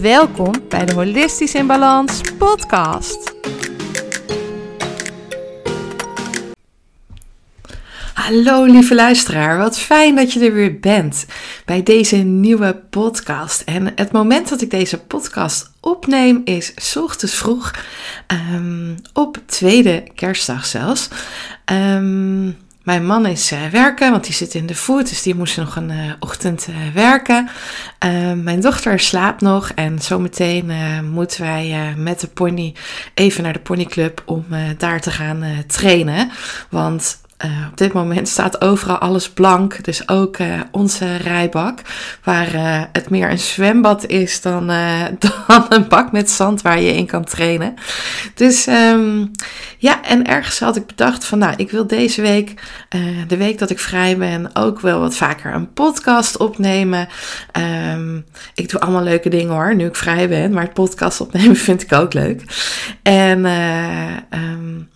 Welkom bij de Holistisch in Balans podcast. Hallo lieve luisteraar, wat fijn dat je er weer bent bij deze nieuwe podcast. En het moment dat ik deze podcast opneem is s ochtends vroeg, um, op tweede kerstdag zelfs. Um, mijn man is uh, werken, want die zit in de voet, dus die moest nog een uh, ochtend uh, werken. mijn dochter slaapt nog en zometeen moeten wij met de pony even naar de ponyclub om daar te gaan trainen. Want uh, op dit moment staat overal alles blank. Dus ook uh, onze rijbak. Waar uh, het meer een zwembad is dan, dan een bak met zand waar je in kan trainen. Dus um, ja, en ergens had ik bedacht van nou, ik wil deze week, de week dat ik vrij ben, ook wel wat vaker een podcast opnemen. Um, ik doe allemaal leuke dingen hoor, nu ik vrij ben. Maar het podcast opnemen vind ik ook leuk. En um,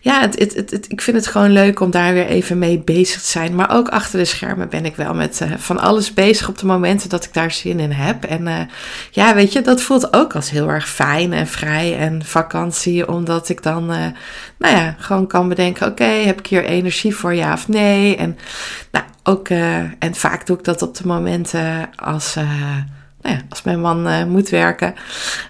ja, het, het, het, ik vind het gewoon leuk om daar weer even mee bezig te zijn. Maar ook achter de schermen ben ik wel met uh, van alles bezig op de momenten dat ik daar zin in heb. En uh, ja, weet je, dat voelt ook als heel erg fijn en vrij en vakantie. Omdat ik dan, uh, nou ja, gewoon kan bedenken: oké, heb ik hier energie voor ja of nee? En nou, ook, en vaak doe ik dat op de momenten als, nou ja, als mijn man moet werken.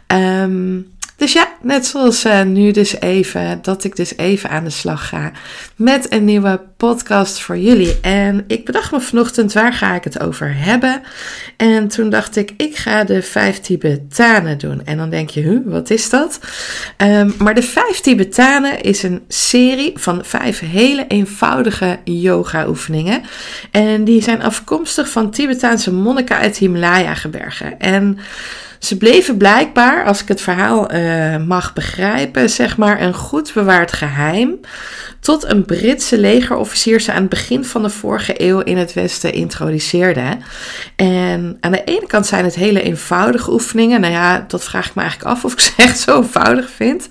Um, dus ja, net zoals uh, nu dus even, dat ik dus even aan de slag ga met een nieuwe podcast voor jullie. En ik bedacht me vanochtend, waar ga ik het over hebben? En toen dacht ik, ik ga de vijf Tibetanen doen. En dan denk je, huh, wat is dat? Um, maar de vijf Tibetanen is een serie van vijf hele eenvoudige yoga oefeningen. En die zijn afkomstig van Tibetaanse monniken uit Himalaya-gebergen. En... Ze bleven blijkbaar, als ik het verhaal uh, mag begrijpen, zeg maar een goed bewaard geheim tot een Britse legerofficier ze aan het begin van de vorige eeuw in het Westen introduceerde. En aan de ene kant zijn het hele eenvoudige oefeningen. Nou ja, dat vraag ik me eigenlijk af of ik ze echt zo eenvoudig vind.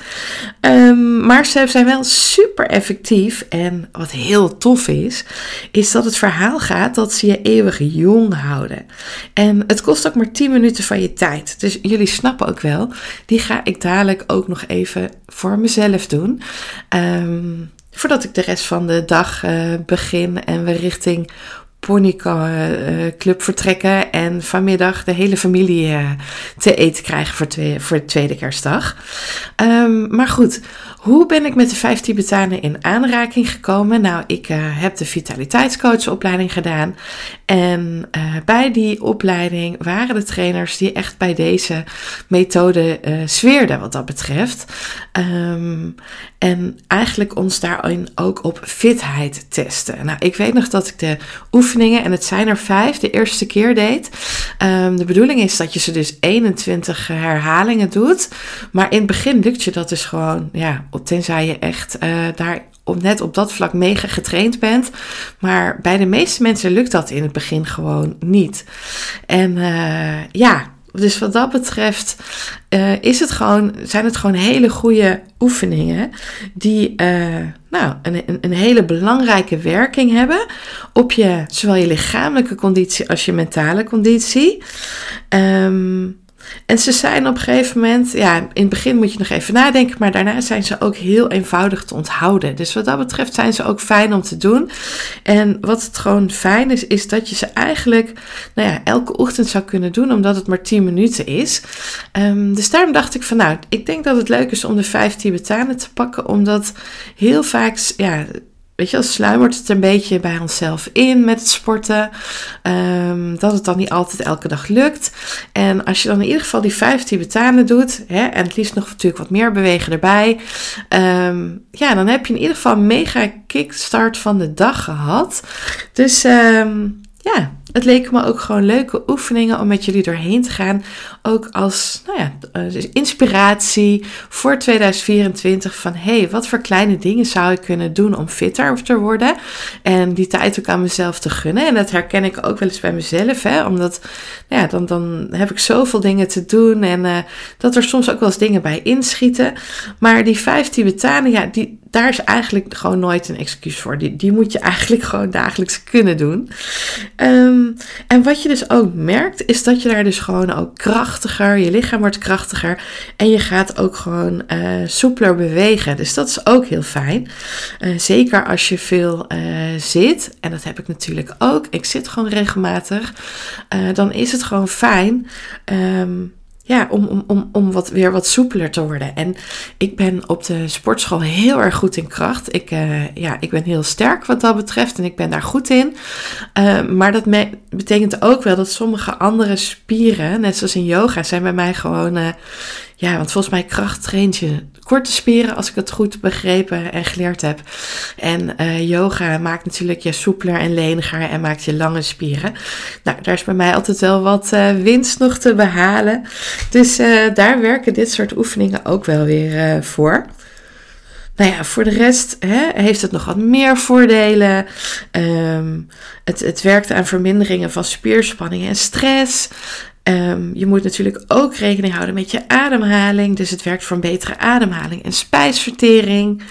Um, maar ze zijn wel super effectief. En wat heel tof is, is dat het verhaal gaat dat ze je eeuwig jong houden. En het kost ook maar 10 minuten van je tijd. Dus jullie snappen ook wel, die ga ik dadelijk ook nog even voor mezelf doen. Um, Voordat ik de rest van de dag uh, begin en we richting ponyclub vertrekken en vanmiddag de hele familie te eten krijgen voor, voor de tweede kerstdag. Um, maar goed, hoe ben ik met de vijf Tibetanen in aanraking gekomen? Nou, ik uh, heb de vitaliteitscoachopleiding gedaan. En uh, bij die opleiding waren de trainers die echt bij deze methode uh, zweerden wat dat betreft. Um, en eigenlijk ons daarin ook op fitheid testen. Nou, ik weet nog dat ik de oefeningen, en het zijn er vijf, de eerste keer deed. Um, de bedoeling is dat je ze dus 21 herhalingen doet. Maar in het begin lukt je dat dus gewoon, ja, tenzij je echt uh, daar op, net op dat vlak mega getraind bent. Maar bij de meeste mensen lukt dat in het begin gewoon niet. En uh, ja, dus wat dat betreft uh, is het gewoon, zijn het gewoon hele goede oefeningen die nou, een, een, een, hele belangrijke werking hebben op je, zowel je lichamelijke conditie als je mentale conditie. Um, en ze zijn op een gegeven moment, ja, in het begin moet je nog even nadenken, maar daarna zijn ze ook heel eenvoudig te onthouden. Dus wat dat betreft zijn ze ook fijn om te doen. En wat het gewoon fijn is, is dat je ze eigenlijk, nou ja, elke ochtend zou kunnen doen, omdat het maar 10 minuten is. Um, dus daarom dacht ik van, nou, ik denk dat het leuk is om de vijf Tibetanen te pakken, omdat heel vaak, ja, weet je, sluimert het een beetje bij onszelf in met het sporten. Um, dat het dan niet altijd elke dag lukt. En als je dan in ieder geval die vijf Tibetanen doet, hè, en het liefst nog natuurlijk wat meer bewegen erbij. Um, ja, dan heb je in ieder geval een mega kickstart van de dag gehad. Dus um, ja, het leek me ook gewoon leuke oefeningen om met jullie doorheen te gaan. Ook als nou ja, eh, inspiratie voor 2024 van hey, wat voor kleine dingen zou ik kunnen doen om fitter te worden en die tijd ook aan mezelf te gunnen. En dat herken ik ook wel eens bij mezelf, hè, omdat nou ja, dan, dan heb ik zoveel dingen te doen en uh, dat er soms ook wel eens dingen bij inschieten. Maar die vijf Tibetanen, ja, die, daar is eigenlijk gewoon nooit een excuus voor. Die, die moet je eigenlijk gewoon dagelijks kunnen doen. Um, en wat je dus ook merkt, is dat je daar dus gewoon ook krachtiger, je lichaam wordt krachtiger en je gaat ook gewoon uh, soepeler bewegen. Dus dat is ook heel fijn. Uh, zeker als je veel uh, zit, en dat heb ik natuurlijk ook. Ik zit gewoon regelmatig. dan is het gewoon fijn. Um, ja, om, om, om, om wat, weer wat soepeler te worden. En ik ben op de sportschool heel erg goed in kracht. Ik, ja, ik ben heel sterk wat dat betreft en ik ben daar goed in. Maar dat betekent ook wel dat sommige andere spieren, net zoals in yoga, zijn bij mij gewoon uh, ja, want volgens mij kracht traint je korte spieren, als ik het goed begrepen en geleerd heb. En uh, yoga maakt natuurlijk je soepeler en leniger en maakt je lange spieren. Nou, daar is bij mij altijd wel wat uh, winst nog te behalen. Dus daar werken dit soort oefeningen ook wel weer voor. Nou ja, voor de rest hè, heeft het nog wat meer voordelen. Um, het, het werkt aan verminderingen van spierspanning en stress. Um, je moet natuurlijk ook rekening houden met je ademhaling. Dus het werkt voor een betere ademhaling en spijsvertering.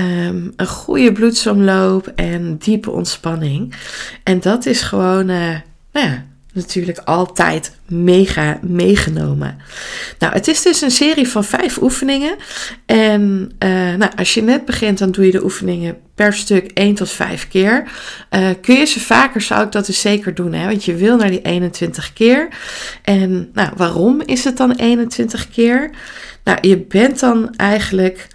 Um, een goede bloedsomloop en diepe ontspanning. En dat is gewoon, uh, nou ja, natuurlijk altijd mega meegenomen. Nou, het is dus een serie van vijf oefeningen. En uh, nou, als je net begint, dan doe je de oefeningen per stuk 1 tot 5 keer. Uh, kun je ze vaker, zou ik dat dus zeker doen. Hè? Want je wil naar die 21 keer. En nou, waarom is het dan 21 keer? Nou, je bent dan eigenlijk,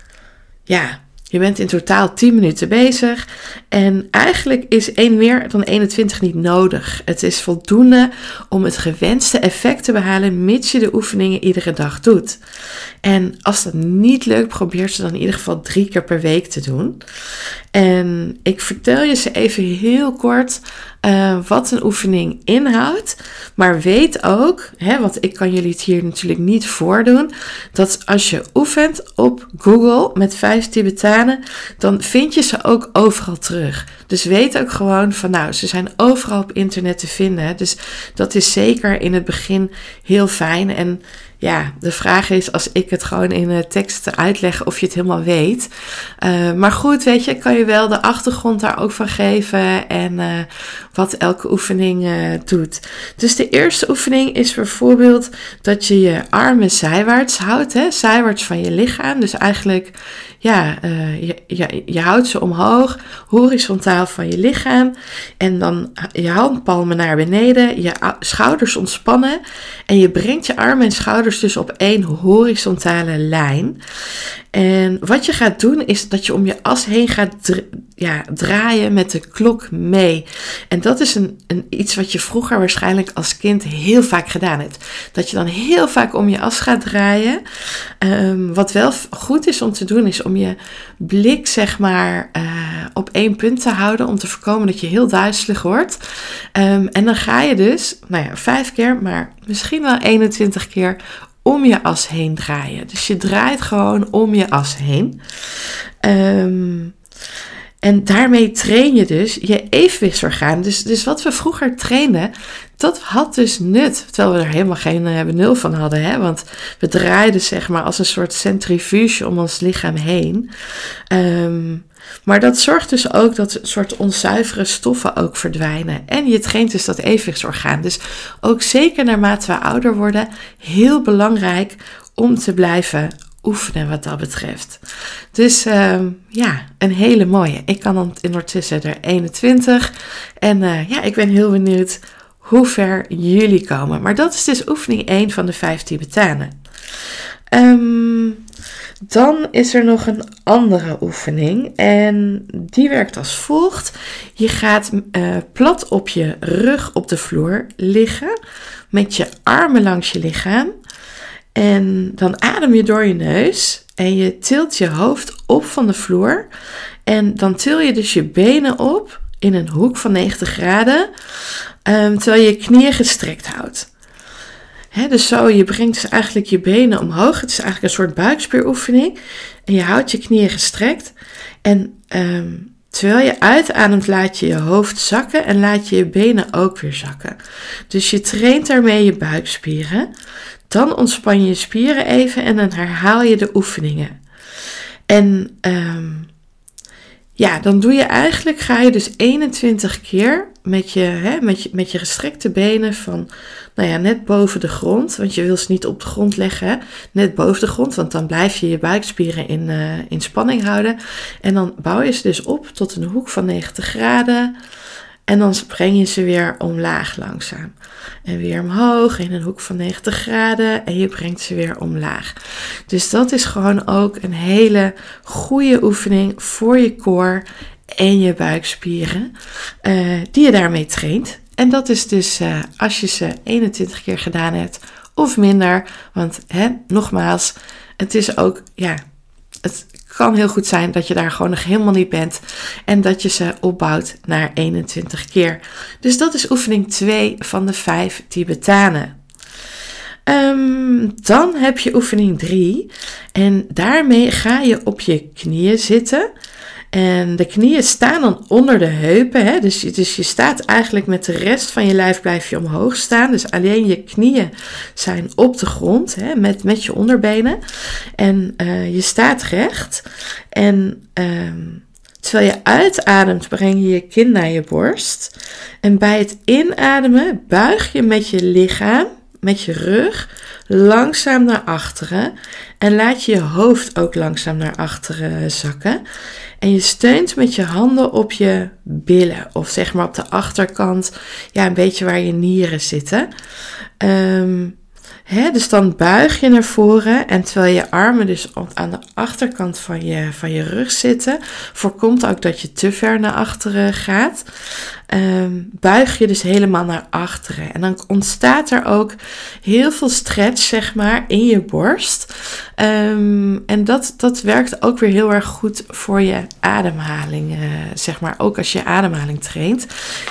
ja, je bent in totaal 10 minuten bezig. En eigenlijk is 1 meer dan 21 niet nodig. Het is voldoende om het gewenste effect te behalen, mits je de oefeningen iedere dag doet. En als dat niet lukt, probeer ze dan in ieder geval drie keer per week te doen. En ik vertel je ze even heel kort uh, wat een oefening inhoudt. Maar weet ook, hè, want ik kan jullie het hier natuurlijk niet voordoen, dat als je oefent op Google met vijf Tibetanen, dan vind je ze ook overal terug. Dus weet ook gewoon van nou, ze zijn overal op internet te vinden. Dus dat is zeker in het begin heel fijn. En ja, de vraag is als ik het gewoon in de tekst uitleg of je het helemaal weet. Uh, maar goed, weet je, kan je wel de achtergrond daar ook van geven en uh, wat elke oefening doet. Dus de eerste oefening is bijvoorbeeld dat je je armen zijwaarts houdt, hè, zijwaarts van je lichaam. Dus eigenlijk ja, uh, je, je, je, houdt ze omhoog, horizontaal van je lichaam. En dan je handpalmen naar beneden, je schouders ontspannen. En je brengt je armen en schouders dus op één horizontale lijn. En wat je gaat doen is dat je om je as heen gaat ja, draaien met de klok mee. En dat is een, een, iets wat je vroeger waarschijnlijk als kind heel vaak gedaan hebt. Dat je dan heel vaak om je as gaat draaien. Um, wat wel goed is om te doen is om je blik zeg maar uh, op één punt te houden. Om te voorkomen dat je heel duizelig wordt. Um, en dan ga je dus, nou ja, vijf keer, maar misschien wel 21 keer om je as heen draaien. Dus je draait gewoon om je as heen. Um, en daarmee train je dus je evenwichtsorgaan. Dus, dus wat we vroeger trainden, dat had dus nut. Terwijl we er helemaal geen uh, benul van hadden. Hè? Want we draaiden zeg maar als een soort centrifuge om ons lichaam heen. Um, maar dat zorgt dus ook dat soort onzuivere stoffen ook verdwijnen. En je traint dus dat evenwichtsorgaan. Dus ook zeker naarmate we ouder worden, heel belangrijk om te blijven oefenen wat dat betreft. Dus uh, ja, een hele mooie. Ik kan ondertussen er 21. En uh, ja, ik ben heel benieuwd hoe ver jullie komen. Maar dat is dus oefening 1 van de 5 Tibetanen. Um, dan is er nog een andere oefening en die werkt als volgt. Je gaat uh, plat op je rug op de vloer liggen met je armen langs je lichaam. En dan adem je door je neus en je tilt je hoofd op van de vloer. En dan til je dus je benen op in een hoek van 90 graden, um, terwijl je je knieën gestrekt houdt. Dus zo, je brengt dus eigenlijk je benen omhoog. Het is eigenlijk een soort buikspieroefening. En je houdt je knieën gestrekt. En ehm, terwijl je uitademt, laat je je hoofd zakken en laat je je benen ook weer zakken. Dus je traint daarmee je buikspieren. Dan ontspan je je spieren even en dan herhaal je de oefeningen. En um, ja, dan doe je eigenlijk, ga je dus 21 keer met je, hè, met je, met je gestrekte benen van, nou ja, net boven de grond. Want je wil ze niet op de grond leggen, net boven de grond. Want dan blijf je je buikspieren in, uh, in spanning houden. En dan bouw je ze dus op tot een hoek van 90 graden. En dan breng je ze weer omlaag langzaam. En weer omhoog in een hoek van 90 graden. En je brengt ze weer omlaag. Dus dat is gewoon ook een hele goede oefening voor je core en je buikspieren. Uh, die je daarmee traint. En dat is dus uh, als je ze 21 keer gedaan hebt of minder. Want hè, nogmaals, het is ook, ja, het kan heel goed zijn dat je daar gewoon nog helemaal niet bent en dat je ze opbouwt naar 21 keer. Dus dat is oefening 2 van de 5 Tibetanen. Um, dan heb je oefening 3 en daarmee ga je op je knieën zitten. En de knieën staan dan onder de heupen. Hè? Dus, dus je staat eigenlijk met de rest van je lijf blijf je omhoog staan. Dus alleen je knieën zijn op de grond hè? Met, met je onderbenen. En uh, je staat recht. En uh, terwijl je uitademt breng je je kin naar je borst. En bij het inademen buig je met je lichaam, met je rug, langzaam naar achteren. En laat je je hoofd ook langzaam naar achteren zakken. En je steunt met je handen op je billen. Of zeg maar op de achterkant. Ja, een beetje waar je nieren zitten. Um, dus dan buig je naar voren en terwijl je armen dus aan de achterkant van je, van je rug zitten, voorkomt ook dat je te ver naar achteren gaat. Um, buig je dus helemaal naar achteren. En dan ontstaat er ook heel veel stretch, zeg maar, in je borst. Um, en dat, dat werkt ook weer heel erg goed voor je ademhaling. Uh, zeg maar, ook als je ademhaling traint,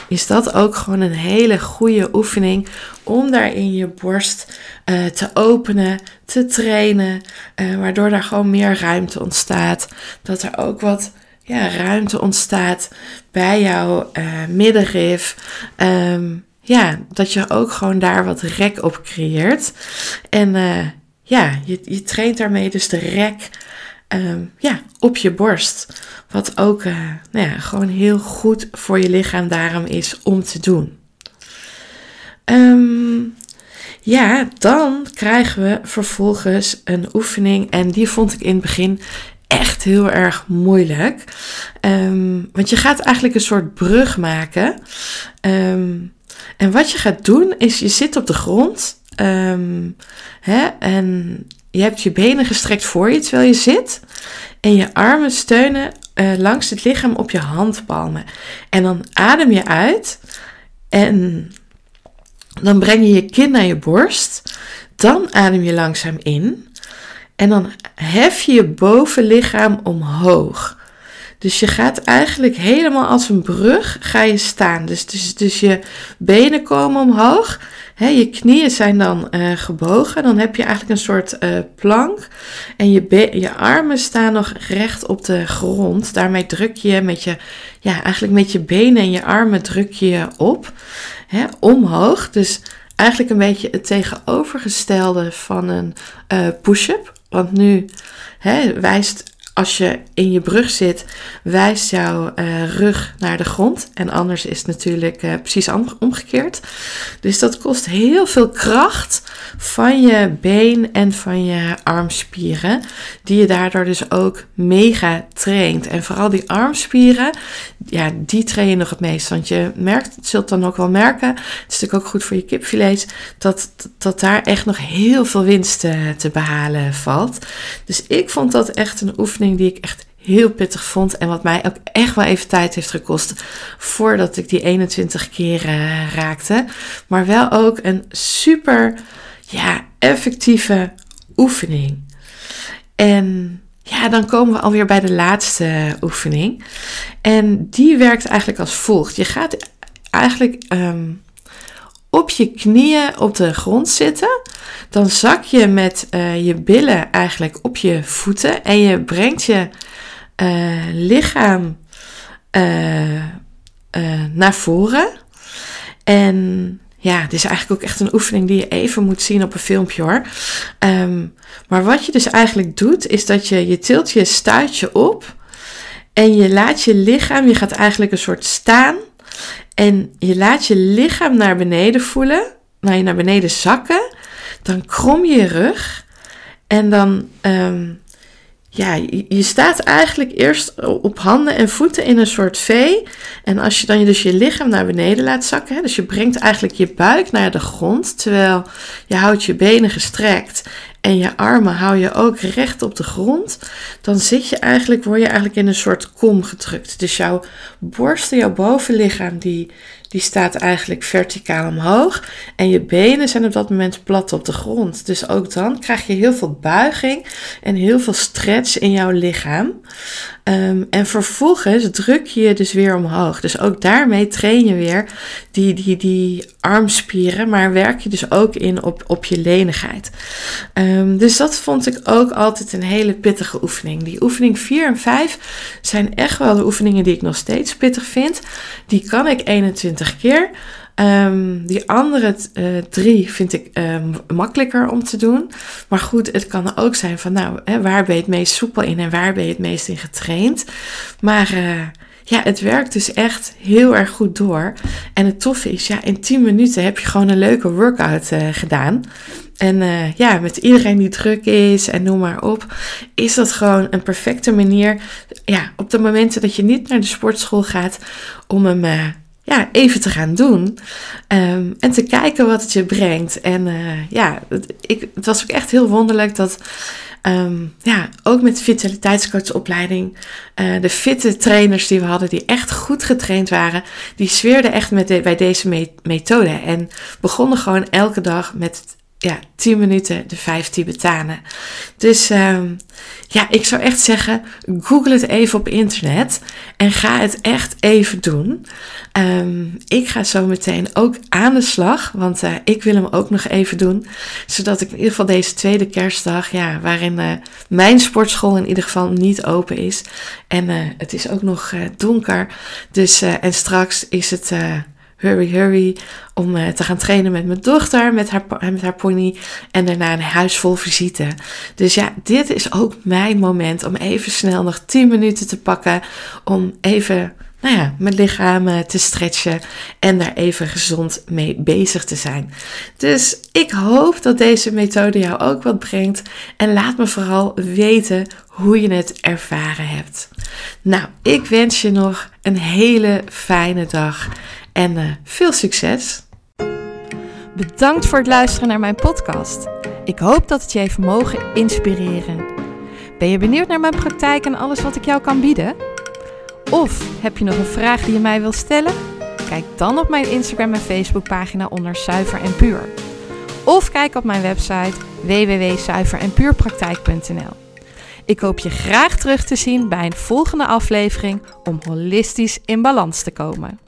is dat ook gewoon een hele goede oefening om daar in je borst uh, te openen, te trainen. Uh, waardoor daar gewoon meer ruimte ontstaat. Dat er ook wat ja, ruimte ontstaat bij jouw uh, middenrif. Um, ja, dat je ook gewoon daar wat rek op creëert. En uh, ja, je, je traint daarmee dus de rek um, ja, op je borst. Wat ook uh, nou ja, gewoon heel goed voor je lichaam daarom is om te doen. Um, ja, dan krijgen we vervolgens een oefening. En die vond ik in het begin echt heel erg moeilijk. Um, want je gaat eigenlijk een soort brug maken. Um, en wat je gaat doen is, je zit op de grond. Um, hè, en je hebt je benen gestrekt voor je terwijl je zit. En je armen steunen uh, langs het lichaam op je handpalmen. En dan adem je uit. En dan breng je je kin naar je borst. Dan adem je langzaam in. En dan hef je je bovenlichaam omhoog. Dus je gaat eigenlijk helemaal als een brug ga je staan. Dus, dus, dus je benen komen omhoog. Hè, je knieën zijn dan uh, gebogen. Dan heb je eigenlijk een soort uh, plank. En je, je armen staan nog recht op de grond. Daarmee druk je met je, ja, eigenlijk met je benen en je armen druk je op. Hè, omhoog. Dus eigenlijk een beetje het tegenovergestelde van een uh, push-up. Want nu hè, wijst als je in je brug zit, wijst jouw uh, rug naar de grond. En anders is het natuurlijk uh, precies omgekeerd. Dus dat kost heel veel kracht van je been en van je armspieren. Die je daardoor dus ook mega traint. En vooral die armspieren, ja, die train je nog het meest. Want je merkt, zult dan ook wel merken, het is natuurlijk ook goed voor je kipfilets, dat, dat daar echt nog heel veel winst te, te behalen valt. Dus ik vond dat echt een oefening die ik echt heel pittig vond. En wat mij ook echt wel even tijd heeft gekost voordat ik die 21 keer uh, raakte. Maar wel ook een super ja, effectieve oefening. En ja, dan komen we alweer bij de laatste oefening. En die werkt eigenlijk als volgt. Je gaat eigenlijk um, op je knieën op de grond zitten. Dan zak je met uh, je billen eigenlijk op je voeten en je brengt je uh, lichaam uh, naar voren. En ja, dit is eigenlijk ook echt een oefening die je even moet zien op een filmpje hoor. Um, maar wat je dus eigenlijk doet, is dat je, je tilt je stuitje op en je laat je lichaam, je gaat eigenlijk een soort staan en je laat je lichaam naar beneden voelen, naar je naar beneden zakken. Dan krom je je rug en dan um, ja, je, staat eigenlijk eerst op handen en voeten in een soort V. En als je dan dus je lichaam naar beneden laat zakken, hè, dus je brengt eigenlijk je buik naar de grond, terwijl je houdt je benen gestrekt en je armen hou je ook recht op de grond, dan zit je eigenlijk, word je eigenlijk in een soort kom gedrukt. Dus jouw borst jouw bovenlichaam, die, die staat eigenlijk verticaal omhoog. En je benen zijn op dat moment plat op de grond. Dus ook dan krijg je heel veel buiging en heel veel stretch in jouw lichaam. Um, en vervolgens druk je dus weer omhoog. Dus ook daarmee train je weer die, die, die armspieren, maar werk je dus ook in op, op je lenigheid. Um, dus dat vond ik ook altijd een hele pittige oefening. Die oefening 4 en 5 zijn echt wel de oefeningen die ik nog steeds pittig vind. Die kan ik 21 keer. Um, die andere uh, drie vind ik um, makkelijker om te doen. Maar goed, het kan ook zijn van, nou, hè, waar ben je het meest soepel in en waar ben je het meest in getraind? Maar uh, ja, het werkt dus echt heel erg goed door. En het toffe is, ja, in 10 minuten heb je gewoon een leuke workout uh, gedaan. En ja, met iedereen die druk is en noem maar op, is dat gewoon een perfecte manier. Ja, op de momenten dat je niet naar de sportschool gaat, om hem uh, ja, even te gaan doen. Um, en te kijken wat het je brengt. En uh, ja, het, ik, het was ook echt heel wonderlijk dat. Um, ja, ook met de vitaliteitscoachopleiding, uh, de fitte trainers die we hadden, die echt goed getraind waren, die zweerden echt met bij deze me methode. En begonnen gewoon elke dag met ja, 10 minuten de 5 Tibetanen. Dus um, ja, ik zou echt zeggen, google het even op internet en ga het echt even doen. Um, ik ga zo meteen ook aan de slag, want uh, ik wil hem ook nog even doen. Zodat ik in ieder geval deze tweede kerstdag, ja, waarin uh, mijn sportschool in ieder geval niet open is. En uh, het is ook nog donker. Dus, en straks is het hurry, hurry, om uh, te gaan trainen met mijn dochter, met haar, met haar pony en daarna een huis vol visite. Dus ja, dit is ook mijn moment om even snel nog 10 minuten te pakken om even nou ja, mijn lichaam eh, te stretchen en daar even gezond mee bezig te zijn. Dus ik hoop dat deze methode jou ook wat brengt en laat me vooral weten hoe je het ervaren hebt. Nou, ik wens je nog een hele fijne dag en uh, veel succes! Bedankt voor het luisteren naar mijn podcast. Ik hoop dat het je heeft mogen inspireren. Ben je benieuwd naar mijn praktijk en alles wat ik jou kan bieden? Of heb je nog een vraag die je mij wil stellen? Kijk dan op mijn Instagram en Facebook pagina onder Zuiver en Puur. Of kijk op mijn website www.zuiverenpuurpraktijk.nl. Ik hoop je graag terug te zien bij een volgende aflevering om holistisch in balans te komen.